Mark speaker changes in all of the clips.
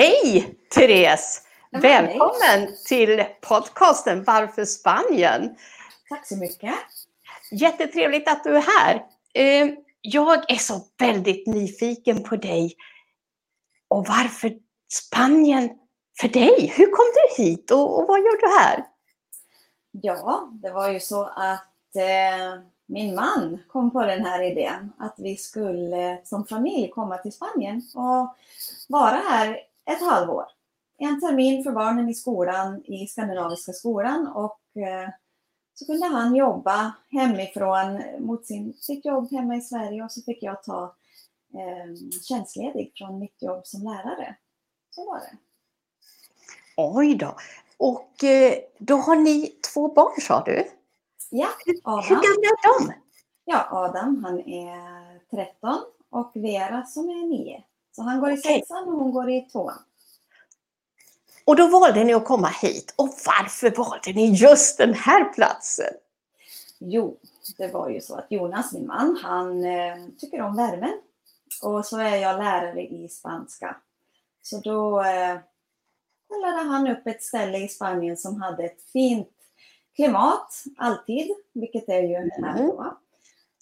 Speaker 1: Hej Therese!
Speaker 2: Ja,
Speaker 1: Välkommen
Speaker 2: hej.
Speaker 1: till podcasten Varför Spanien?
Speaker 2: Tack så mycket.
Speaker 1: Jättetrevligt att du är här. Eh, Jag är så väldigt nyfiken på dig. Och varför Spanien för dig? Hur kom du hit och, och vad gör du här?
Speaker 2: Ja, det var ju så att eh, min man kom på den här idén att vi skulle som familj komma till Spanien och vara här ett halvår. En termin för barnen i skolan, i Skandinaviska skolan och eh, så kunde han jobba hemifrån mot sin, sitt jobb hemma i Sverige och så fick jag ta eh, tjänstledig från mitt jobb som lärare. Så var det.
Speaker 1: Oj då. Och eh, då har ni två barn sa du?
Speaker 2: Ja,
Speaker 1: Hur
Speaker 2: Adam.
Speaker 1: gamla är de?
Speaker 2: Ja, Adam han är 13 och Vera som är 9. Så han går i sexan och hon går i tvåan.
Speaker 1: Och då valde ni att komma hit. Och varför valde ni just den här platsen?
Speaker 2: Jo, det var ju så att Jonas, min man, han eh, tycker om värmen. Och så är jag lärare i spanska. Så då eh, kollade han upp ett ställe i Spanien som hade ett fint klimat, alltid, vilket är ju här
Speaker 1: Mm.
Speaker 2: då.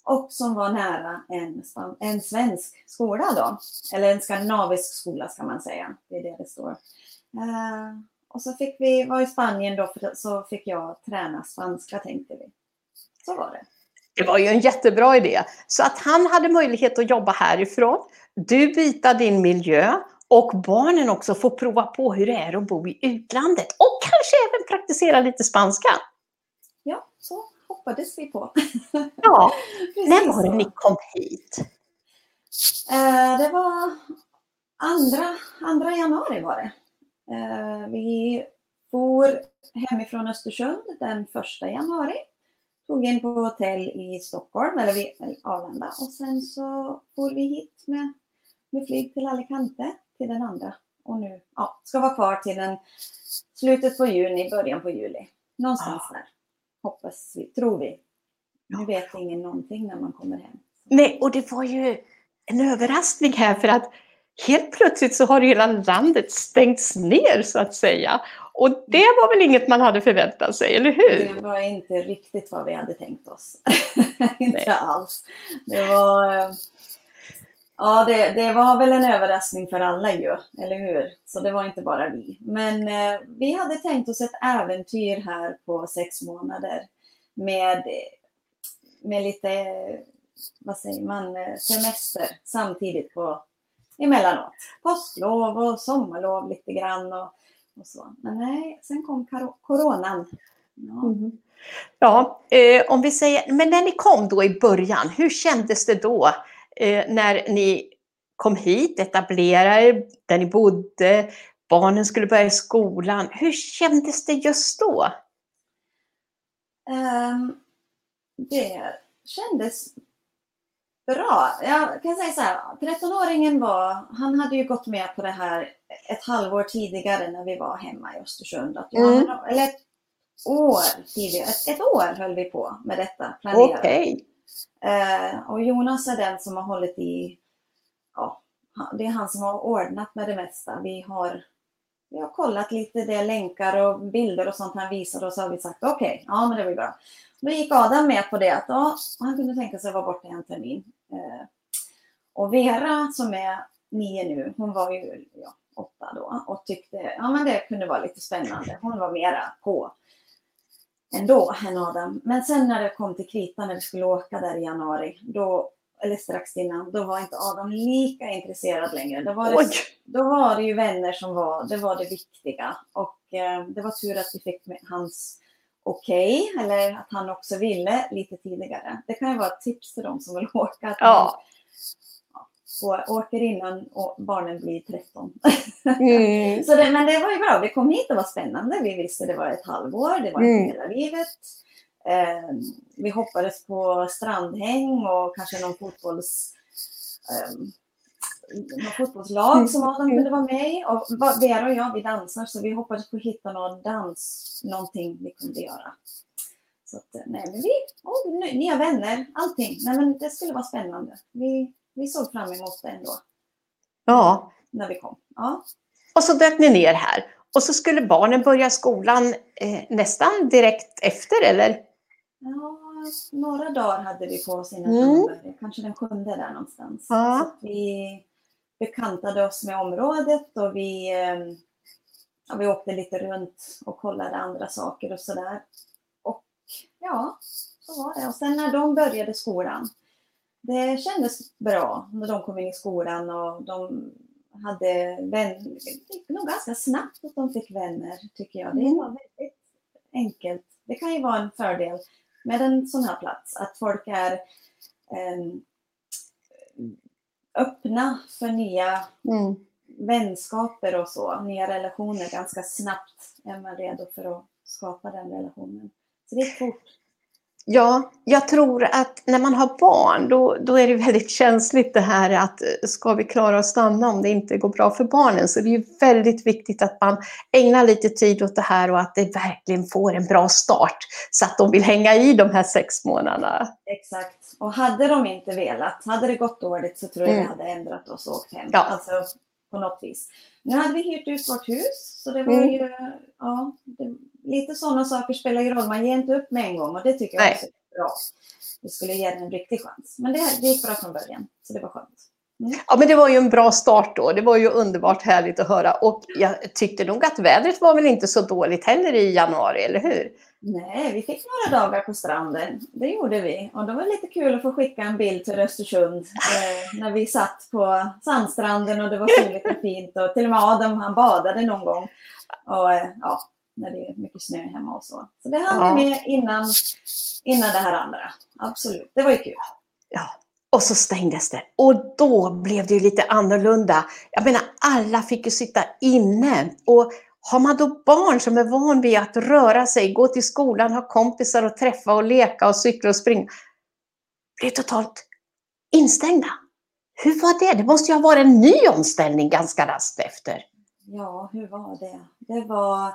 Speaker 2: Och som var nära en, en svensk skola då. Eller en skandinavisk skola ska man säga. Det är det det står. Eh, och så fick vi vara i Spanien då, för så fick jag träna spanska tänkte vi. Så var det.
Speaker 1: Det var ju en jättebra idé. Så att han hade möjlighet att jobba härifrån, du byta din miljö och barnen också får prova på hur det är att bo i utlandet och kanske även praktisera lite spanska.
Speaker 2: Ja, så hoppades vi på.
Speaker 1: Ja, när var det ni kom hit?
Speaker 2: Eh, det var andra, andra januari var det. Eh, vi for hemifrån Östersund den första januari. Tog in på hotell i Stockholm, eller vid Arlanda. Och sen så for vi hit med, med flyg till Alicante till den andra. Och nu ja, ska vara kvar till den, slutet på juni, början på juli. Någonstans där. Hoppas vi, tror vi. Nu vet ingen någonting när man kommer hem.
Speaker 1: Nej, och det var ju en överraskning här för att helt plötsligt så har hela landet stängts ner så att säga. Och det var väl inget man hade förväntat sig, eller hur?
Speaker 2: Det var inte riktigt vad vi hade tänkt oss. Inte alls. Det var, eh, ja, det, det var väl en överraskning för alla ju, eller hur? Så det var inte bara vi. Men eh, vi hade tänkt oss ett äventyr här på sex månader med, med lite, vad säger man, eh, semester samtidigt på emellanåt. Påsklov och sommarlov lite grann och, och så. Men nej, sen kom coronan. Ja.
Speaker 1: Mm. Ja, eh, om vi säger, men när ni kom då i början, hur kändes det då eh, när ni kom hit, etablerade er, där ni bodde, barnen skulle börja i skolan. Hur kändes det just då?
Speaker 2: Ehm, det kändes bra. Jag kan säga så här, 13-åringen var, han hade ju gått med på det här ett halvår tidigare när vi var hemma i Östersund. Att, ja,
Speaker 1: Mm.
Speaker 2: Eller ett år tidigare, ett, ett år höll vi på med detta, planera.
Speaker 1: Okej.
Speaker 2: Eh, och Jonas är den som har hållit i, ja, det är han som har ordnat med det mesta. Vi har, vi har kollat lite, det är länkar och bilder och sånt han visade och så har vi sagt okej, ja men det blir bra. Då gick Adam med på det att ja, han kunde tänka sig att vara borta en termin. Eh, och Vera som är nio nu, hon var ju ja, åtta då och tyckte ja, men det kunde vara lite spännande. Hon var mera på ändå än Adam. Men sen när det kom till kritan när vi skulle åka där i januari, då, eller strax innan, då var inte Adam lika intresserad längre. Då var det,
Speaker 1: Oj!
Speaker 2: då var det ju vänner som var, det var det viktiga. Och eh, det var tur att vi fick med hans okej, eller att han också ville lite tidigare. Det kan ju vara ett tips till de som vill åka. Att
Speaker 1: Ja.
Speaker 2: man går, åker innan och barnen blir 13.
Speaker 1: Mm.
Speaker 2: Så det, men det var ju bra. Vi kom hit, det var spännande. Vi visste det var ett halvår, det var
Speaker 1: Mm.
Speaker 2: hela livet. Eh, vi hoppades på strandhäng och kanske någon fotbolls... Eh, något fotbollslag som Adam kunde vara med i. Och Vera och jag, vi dansar, så vi hoppades på att hitta någon dans, någonting vi kunde göra. Så att, nej, men vi, oh, ny- nya vänner, allting. Nej, men det skulle vara spännande. Vi, vi såg fram emot det ändå,
Speaker 1: Ja.
Speaker 2: när vi kom. Ja.
Speaker 1: Och så dök ni ner här. Och så skulle barnen börja skolan eh, nästan direkt efter, eller?
Speaker 2: Ja, några dagar hade vi på oss innan
Speaker 1: Mm.
Speaker 2: började. Kanske den sjunde där någonstans.
Speaker 1: Ja.
Speaker 2: Vi bekantade oss med området och vi, eh, ja, vi åkte lite runt och kollade andra saker och sådär. Och ja, så var det. Och sen när de började skolan, det kändes bra när de kom in i skolan och de hade vänner. Det nog ganska snabbt att de fick vänner, tycker jag. Det
Speaker 1: Mm.
Speaker 2: var väldigt enkelt. Det kan ju vara en fördel med en sån här plats, att folk är eh, öppna för nya
Speaker 1: Mm.
Speaker 2: vänskaper och så, nya relationer ganska snabbt är man redo för att skapa den relationen. Så det är fort.
Speaker 1: Ja, jag tror att när man har barn då, då är det väldigt känsligt det här att eh, ska vi klara att stanna om det inte går bra för barnen? Så det är väldigt viktigt att man ägnar lite tid åt det här och att det verkligen får en bra start så att de vill hänga i de här sex månaderna.
Speaker 2: Exakt. Och hade de inte velat, hade det gått dåligt så tror jag
Speaker 1: Mm.
Speaker 2: vi hade ändrat oss och åkt hem.
Speaker 1: Ja.
Speaker 2: Alltså på något vis. Nu hade vi hyrt ut vårt hus, så det var
Speaker 1: Mm.
Speaker 2: ju, ja, det, lite sådana saker spelar ju roll. Man ger inte upp med en gång och det tycker jag
Speaker 1: Nej.
Speaker 2: också är bra. Vi skulle ge den en riktig chans. Men det, det gick bra från början, så det var skönt.
Speaker 1: Ja, men det var ju en bra start då. Det var ju underbart härligt att höra. Och jag tyckte nog att vädret var väl inte så dåligt heller i januari, eller hur?
Speaker 2: Nej, vi fick några dagar på stranden. Det gjorde vi. Och det var lite kul att få skicka en bild till Östersund eh, när vi satt på sandstranden och det var soligt och fint. Och till och med Adam han badade någon gång. Och eh, ja, när det är mycket snö hemma och så. Så det hann
Speaker 1: Ja.
Speaker 2: vi med innan, innan det här andra. Absolut, det var ju kul.
Speaker 1: Ja, och så stängdes det. Och då blev det ju lite annorlunda. Jag menar, alla fick ju sitta inne. Och har man då barn som är van vid att röra sig, gå till skolan, ha kompisar och träffa och leka och cykla och springa, blir totalt instängda. Hur var det? Det måste ju ha varit en ny omställning ganska raskt efter.
Speaker 2: Ja, hur var det? Det var,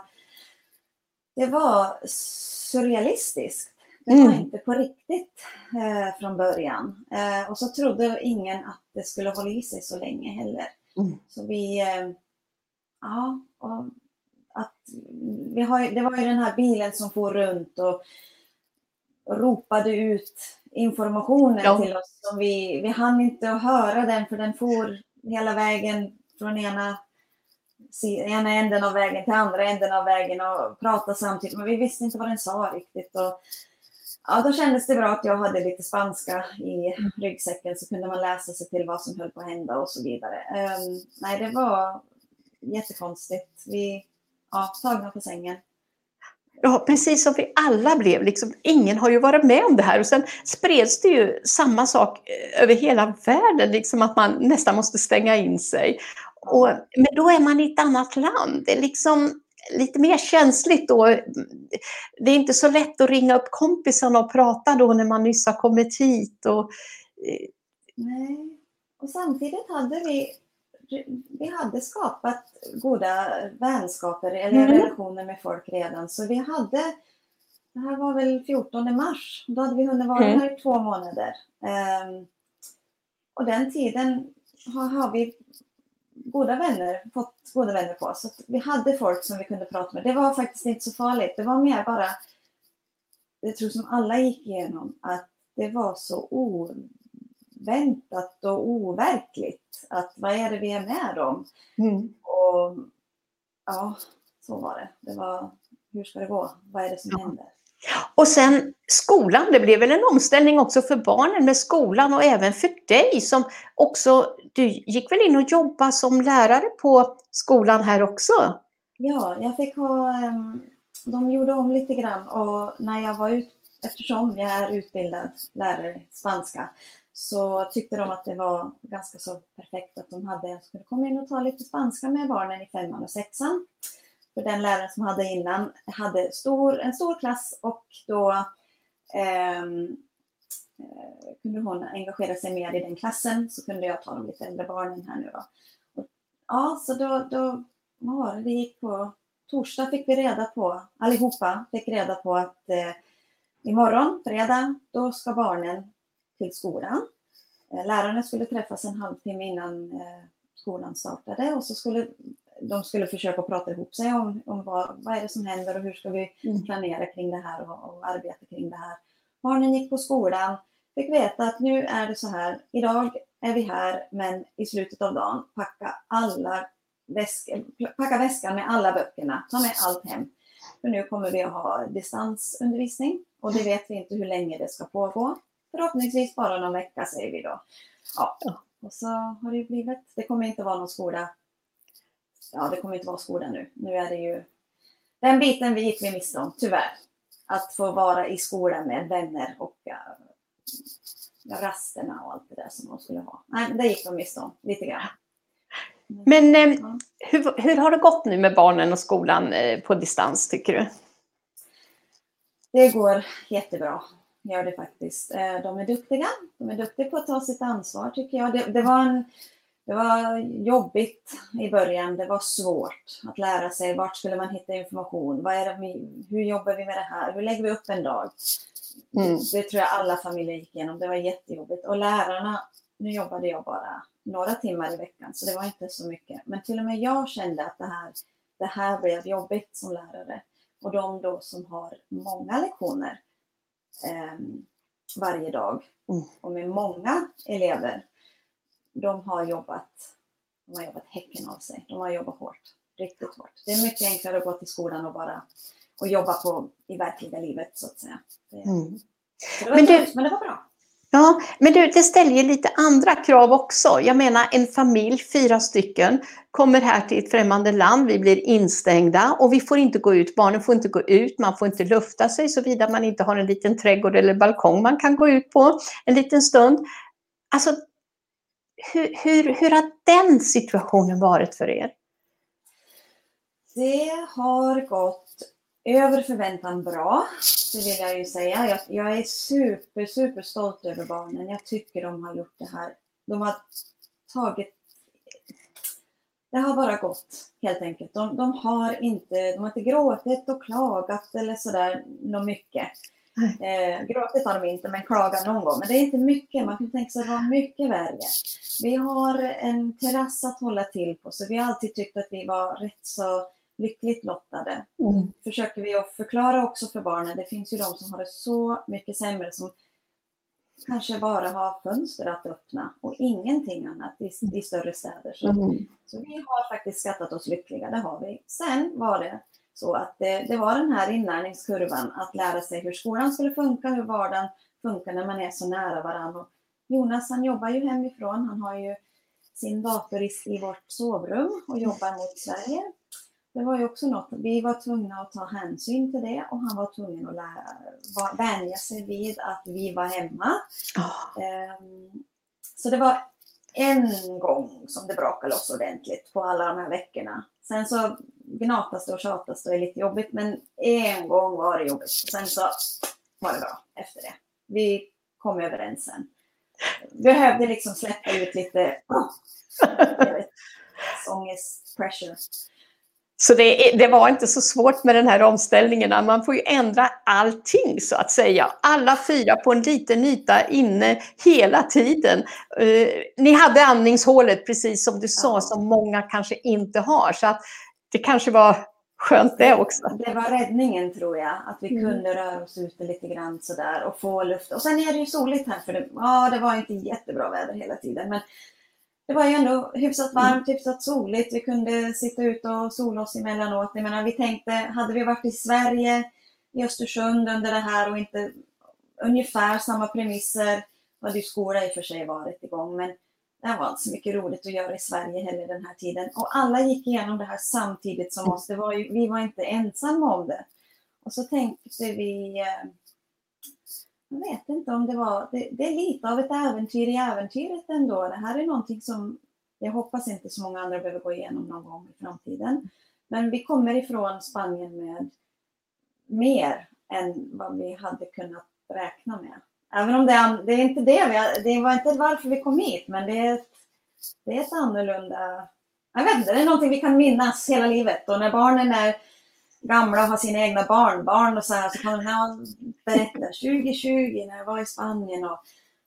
Speaker 2: det var surrealistiskt. Det var
Speaker 1: Mm.
Speaker 2: inte på riktigt eh, från början. Eh, och så trodde ingen att det skulle hålla i sig så länge heller.
Speaker 1: Mm.
Speaker 2: Så vi, eh, ja, och att vi har, det var ju den här bilen som for runt och ropade ut informationen
Speaker 1: Ja.
Speaker 2: till oss. Som vi, vi hann inte att höra den för den for hela vägen från ena, ena änden av vägen till andra änden av vägen och pratade samtidigt. Men vi visste inte vad den sa riktigt. Och, ja, då kändes det bra att jag hade lite spanska i ryggsäcken så kunde man läsa sig till vad som höll på att hända och så vidare. Ehm, nej, det var jättekonstigt. Vi, ja, tagna på sängen.
Speaker 1: Ja, precis som vi alla blev. Liksom, ingen har ju varit med om det här. Och sen spreds det ju samma sak eh, över hela världen, liksom att man nästan måste stänga in sig. Och, men då är man i ett annat land. Det är liksom lite mer känsligt då. Det är inte så lätt att ringa upp kompisarna och prata då när man nyss har kommit hit. Och, eh,
Speaker 2: Nej. Och samtidigt hade vi, vi hade skapat goda vänskaper eller
Speaker 1: Mm.
Speaker 2: relationer med folk redan. Så vi hade, det här var väl 14 mars, då hade vi hunnit vara
Speaker 1: Mm.
Speaker 2: här i två månader. Ehm, och den tiden har, har vi goda vänner, fått goda vänner på. Så vi hade folk som vi kunde prata med. Det var faktiskt inte så farligt. Det var mer bara, jag tror som alla gick igenom, att det var så oväntat och overkligt. Att vad är det vi är med om?
Speaker 1: mm.
Speaker 2: Och ja, så var det. Det var, hur ska det gå? Vad är det som
Speaker 1: Ja.
Speaker 2: händer?
Speaker 1: Och sen skolan, det blev väl en omställning också för barnen med skolan och även för dig som också, du gick väl in och jobbade som lärare på skolan här också?
Speaker 2: Ja, jag fick ha, ehm, de gjorde om lite grann och när jag var ut, eftersom jag är utbildad lärare i spanska, så tyckte de att det var ganska så perfekt att de hade, jag skulle komma in och ta lite spanska med barnen i femman och sexan. För den läraren som hade innan hade stor, en stor klass och då ehm, eh, kunde hon engagera sig mer i den klassen så kunde jag ta de lite äldre barnen här nu då. Och, ja, så då, då vad var det, det gick på torsdag fick vi reda på, allihopa fick reda på att eh, imorgon, fredag, då ska barnen till skolan. Eh, lärarna skulle träffas en halvtimme innan eh, skolan startade och så skulle de skulle försöka prata ihop sig om, om vad, vad är det som händer och hur ska vi
Speaker 1: Mm.
Speaker 2: planera kring det här och, och arbeta kring det här. Barnen gick på skolan, fick veta att nu är det så här, idag är vi här men i slutet av dagen packa alla väskor, packa väskan med alla böckerna, ta med allt hem. För nu kommer vi att ha distansundervisning och det vet vi inte hur länge det ska pågå. Förhoppningsvis bara någon vecka säger vi då. Ja.
Speaker 1: Ja.
Speaker 2: Och så har det ju blivit, det kommer inte vara någon skola ja, det kommer inte vara skola nu. Nu är det ju den biten vi gick vi miste om, tyvärr. Att få vara i skolan med vänner och uh, rasterna och allt det där som de skulle ha. Nej, det gick de miste om lite grann.
Speaker 1: Men eh,
Speaker 2: Ja.
Speaker 1: hur, hur har det gått nu med barnen och skolan eh, på distans tycker du?
Speaker 2: Det går jättebra, gör det faktiskt. Eh, De är duktiga. De är duktiga på att ta sitt ansvar tycker jag. Det, det, var, en, det var jobbigt i början. Det var svårt att lära sig vart skulle man hitta information. Vad är vi, hur jobbar vi med det här? Hur lägger vi upp en dag?
Speaker 1: Mm.
Speaker 2: Det tror jag alla familjer gick igenom. Det var jättejobbigt. Och lärarna, nu jobbade jag bara några timmar i veckan så det var inte så mycket. Men till och med jag kände att det här, det här blev jobbigt som lärare. Och de då som har många lektioner varje dag
Speaker 1: Mm.
Speaker 2: och med många elever, de har jobbat, de har jobbat häcken av sig. De har jobbat hårt, riktigt hårt. Det är mycket enklare att gå till skolan och bara och jobba på i verkliga livet så att säga. Det,
Speaker 1: Mm.
Speaker 2: det var
Speaker 1: Men
Speaker 2: tufft, men det var bra.
Speaker 1: Ja, men du, det ställer ju lite andra krav också. Jag menar en familj, fyra stycken, kommer här till ett främmande land, vi blir instängda och vi får inte gå ut. Barnen får inte gå ut, man får inte lufta sig såvida man inte har en liten trädgård eller balkong man kan gå ut på en liten stund. Alltså, hur, hur, hur har den situationen varit för er?
Speaker 2: Det har gått över förväntan bra, det vill jag ju säga. Jag, jag är super, super stolt över barnen. Jag tycker de har gjort det här. De har tagit... Det har bara gått, helt enkelt. De, de har, inte, de har inte gråtit och klagat eller sådär något mycket. Eh, gråtit har de inte, men klagat någon gång. Men det är inte mycket. Man kan tänka sig att det var mycket värre. Vi har en terrass att hålla till på, så vi har alltid tyckt att vi var rätt så lyckligt lottade.
Speaker 1: Mm.
Speaker 2: Försöker vi att förklara också för barnen. Det finns ju de som har det så mycket sämre som kanske bara har fönster att öppna och ingenting annat i, i större städer. Så,
Speaker 1: Mm.
Speaker 2: så vi har faktiskt skattat oss lyckliga, det har vi. Sen var det så att det, det var den här inlärningskurvan att lära sig hur skolan skulle funka, hur vardagen funkar när man är så nära varandra. Och Jonas han jobbar ju hemifrån, han har ju sin dator i, i vårt sovrum och jobbar mot Sverige. Det var ju också något, vi var tvungna att ta hänsyn till det och han var tvungen att lära, va- vänja sig vid att vi var hemma.
Speaker 1: Ah,
Speaker 2: Ehm, Så det var en gång som det brakade loss ordentligt på alla de här veckorna. Sen så gnatas det och tjatas det är lite jobbigt, men en gång var det jobbigt. Sen så var det bra efter det. Vi kom överens sen. Behövde liksom släppa ut lite vet, ångest, pressure.
Speaker 1: Så det, det var inte så svårt med den här omställningen. Man får ju ändra allting så att säga. Alla fyra på en liten yta inne hela tiden. Eh, ni hade andningshålet precis som du sa, som många kanske inte har. Så att det kanske var skönt det också.
Speaker 2: Det var räddningen tror jag, att vi
Speaker 1: Mm.
Speaker 2: kunde röra oss ute lite grann sådär och få luft. Och sen är det ju soligt här, för det, ja, det var inte jättebra väder hela tiden. Men det var ju ändå hyfsat varmt, hyfsat soligt. Vi kunde sitta ute och sola oss emellanåt. Jag menar, vi tänkte, hade vi varit i Sverige, i Östersund under det här och inte ungefär samma premisser, hade ju skola i och för sig varit igång. Men det var inte så mycket roligt att göra i Sverige heller den här tiden. Och alla gick igenom det här samtidigt som oss. Det var ju, vi var inte ensamma om det. Och så tänkte vi, eh, jag vet inte om det var, det, det är lite av ett äventyr i äventyret ändå. Det här är någonting som jag hoppas inte så många andra behöver gå igenom någon gång i framtiden. Men vi kommer ifrån Spanien med mer än vad vi hade kunnat räkna med. Även om det, det är inte det, vi det var inte varför vi kom hit, men det är, ett- det är ett annorlunda... Jag vet inte, det är någonting vi kan minnas hela livet. Och när barnen är gamla och har sina egna barnbarn och så här så kan de här berätta 2020 när jag var i Spanien och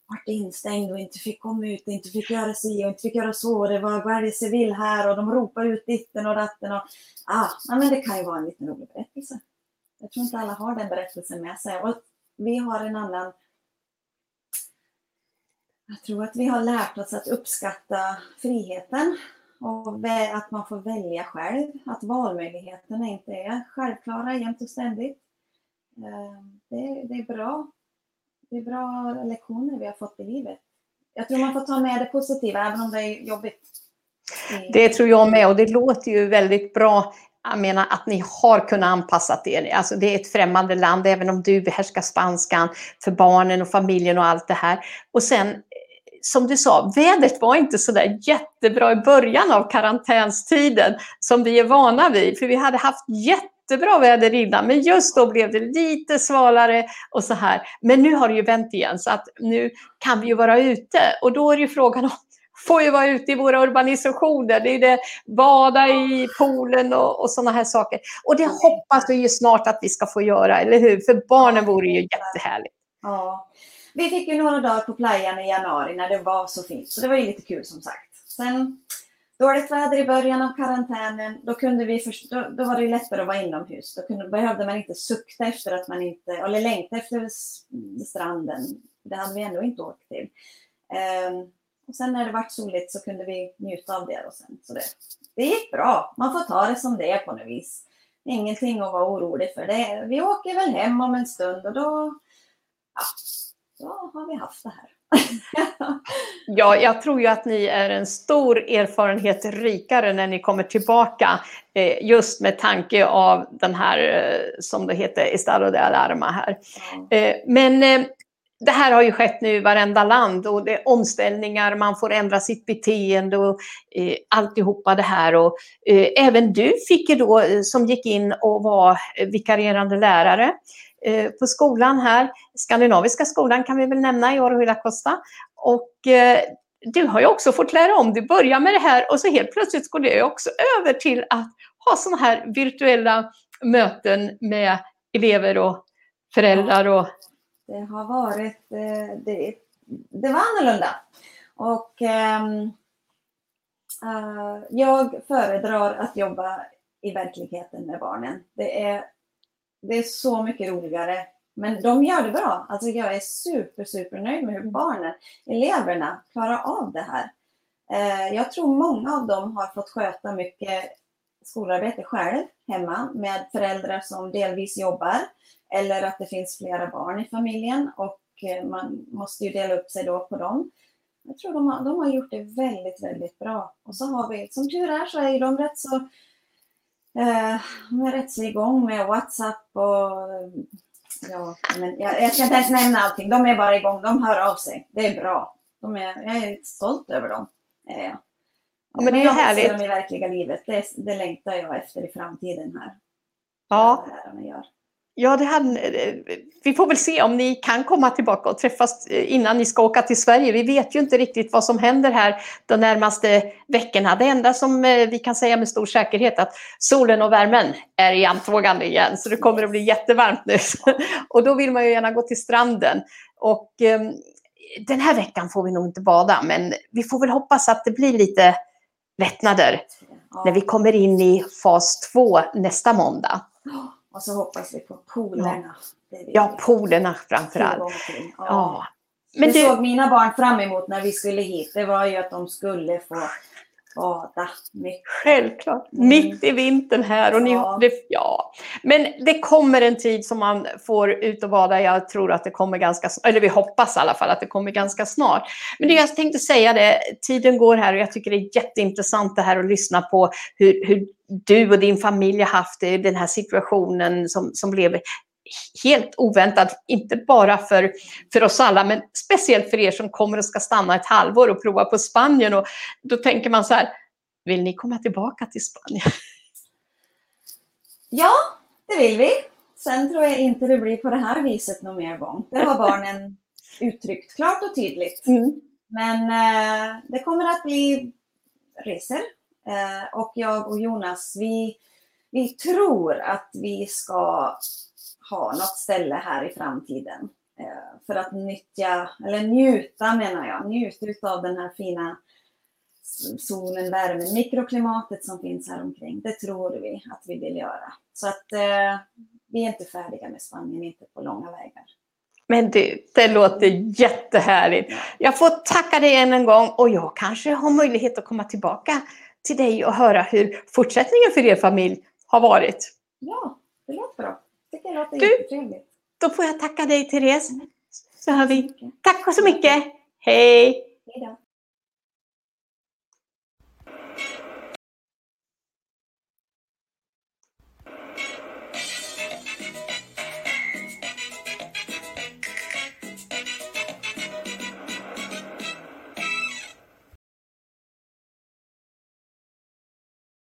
Speaker 2: varit instängd och inte fick komma ut, inte fick göra si och inte fick göra så. Det var Guardia Civil här och de ropade ut ditten och datten. Och, ah, men det kan ju vara en liten rolig berättelse. Jag tror inte alla har den berättelsen med sig. Och vi har en annan jag tror att vi har lärt oss att uppskatta friheten och att man får välja själv. Att valmöjligheterna inte är självklara jämt och ständigt. Det det, det, är bra. Det är bra lektioner vi har fått i livet. Jag tror man får ta med det positiva även om det är jobbigt.
Speaker 1: Det tror jag med och det låter ju väldigt bra jag menar att ni har kunnat anpassa er. Alltså det är ett främmande land, även om du behärskar spanskan för barnen och familjen och allt det här. Och sen, som du sa, vädret var inte så där jättebra i början av karantänstiden som vi är vana vid. För vi hade haft jättebra väder innan, men just då blev det lite svalare och så här. Men nu har det ju vänt igen, så att nu kan vi ju vara ute. Och då är det ju frågan om får ju vara ute i våra urbanisationer. Det är det, bada i poolen och, och sådana här saker. Och det hoppas vi ju snart att vi ska få göra, eller hur? För barnen vore ju jättehärligt.
Speaker 2: Ja. Vi fick ju några dagar på playan i januari när det var så fint, så det var ju lite kul som sagt. Sen dåligt väder i början av karantänen, då, kunde vi först, då, då, var det lättare att vara inomhus. Då kunde, behövde man inte sukta efter att man inte, eller längta efter stranden. Det hade vi ändå inte åkt till. Um, och sen när det vart soligt så kunde vi njuta av det. Och sen, så det, det gick bra. Man får ta det som det är på något vis. Ingenting att vara orolig för. Det, vi åker väl hem om en stund och då, ja, då har vi haft det här.
Speaker 1: ja, jag tror ju att ni är en stor erfarenhet rikare när ni kommer tillbaka. Eh, just med tanke av den här, eh, som det heter, Estado de Alarma här. Mm. Men det här har ju skett nu i varenda land och det är omställningar, man får ändra sitt beteende och eh, alltihopa det här. Och, eh, även du fick ju då, eh, som gick in och var vikarierande lärare eh, Eh, på skolan här, Skandinaviska skolan kan vi väl nämna i Orohila Costa. Och eh, du har ju också fått lära om, du börjar med det här och så helt plötsligt går det också över till att ha sådana här virtuella möten med elever och föräldrar och
Speaker 2: det har varit, eh, det, det var annorlunda. Och äh, jag föredrar att jobba i verkligheten med barnen. Det är, det är så mycket roligare. Men de gör det bra. Alltså jag är super, super nöjd med hur barnen, eleverna, klarar av det här. Eh, jag tror många av dem har fått sköta mycket skolarbete själv hemma med föräldrar som delvis jobbar eller att det finns flera barn i familjen och eh, man måste ju dela upp sig då på dem. Jag tror de har, de har gjort det väldigt, väldigt bra. Och så har vi, som tur är så är de rätt så eh, de är rätt så igång med WhatsApp och ja, men jag, jag ska inte ens nämna allting. De är bara igång, de hör av sig. Det är bra. De är, jag är stolt över dem. Eh, ja, men det är härligt. dem i verkliga livet, det, det längtar jag efter i framtiden här.
Speaker 1: Ja. Ja, det hade, vi får väl se om ni kan komma tillbaka och träffas innan ni ska åka till Sverige. Vi vet ju inte riktigt vad som händer här de närmaste veckorna. Det enda som eh, vi kan säga med stor säkerhet är att solen och värmen är i antågande igen, så det kommer att bli jättevarmt nu. Och då vill man ju gärna gå till stranden. Och ehm, den här veckan får vi nog inte bada, men vi får väl hoppas att det blir lite lättnader när vi kommer in i fas två nästa måndag.
Speaker 2: Och så hoppas vi på polerna.
Speaker 1: Ja, ja polerna framförallt. Ja.
Speaker 2: ja. Men det du... såg mina barn fram emot när vi skulle hit. Det var ju att de skulle få bada mycket.
Speaker 1: Självklart, mm. mitt i vintern här. Och ni, ja. Det, ja. Men det kommer en tid som man får ut och bada. Jag tror att det kommer ganska eller vi hoppas i alla fall att det kommer ganska snart. Men det jag tänkte säga det, tiden går här och jag tycker det är jätteintressant det här att lyssna på hur, hur du och din familj har haft det, den här situationen som, som blev helt oväntat, inte bara för, för oss alla, men speciellt för er som kommer och ska stanna ett halvår och prova på Spanien. Och då tänker man så här, vill ni komma tillbaka till Spanien?
Speaker 2: Ja, det vill vi. Sen tror jag inte det blir på det här viset någon mer gång. Det har barnen uttryckt klart och tydligt. Mm. Men eh, det kommer att bli resor. Eh, och jag och Jonas, vi, vi tror att vi ska ha något ställe här i framtiden. eh, för att nyttja, eller njuta menar jag, njuta av den här fina solen, värmen, mikroklimatet som finns här omkring. Det tror vi att vi vill göra. Så att eh, vi är inte färdiga med Spanien, inte på långa vägar.
Speaker 1: Men du, det låter jättehärligt. Jag får tacka dig än en gång och jag kanske har möjlighet att komma tillbaka till dig och höra hur fortsättningen för er familj har varit.
Speaker 2: Ja, det låter bra. Det tycker jag låter
Speaker 1: Du-
Speaker 2: jättetrevligt.
Speaker 1: Då får jag tacka dig Therese. Så hör vi. Tack så mycket. Hej!
Speaker 2: Hej då.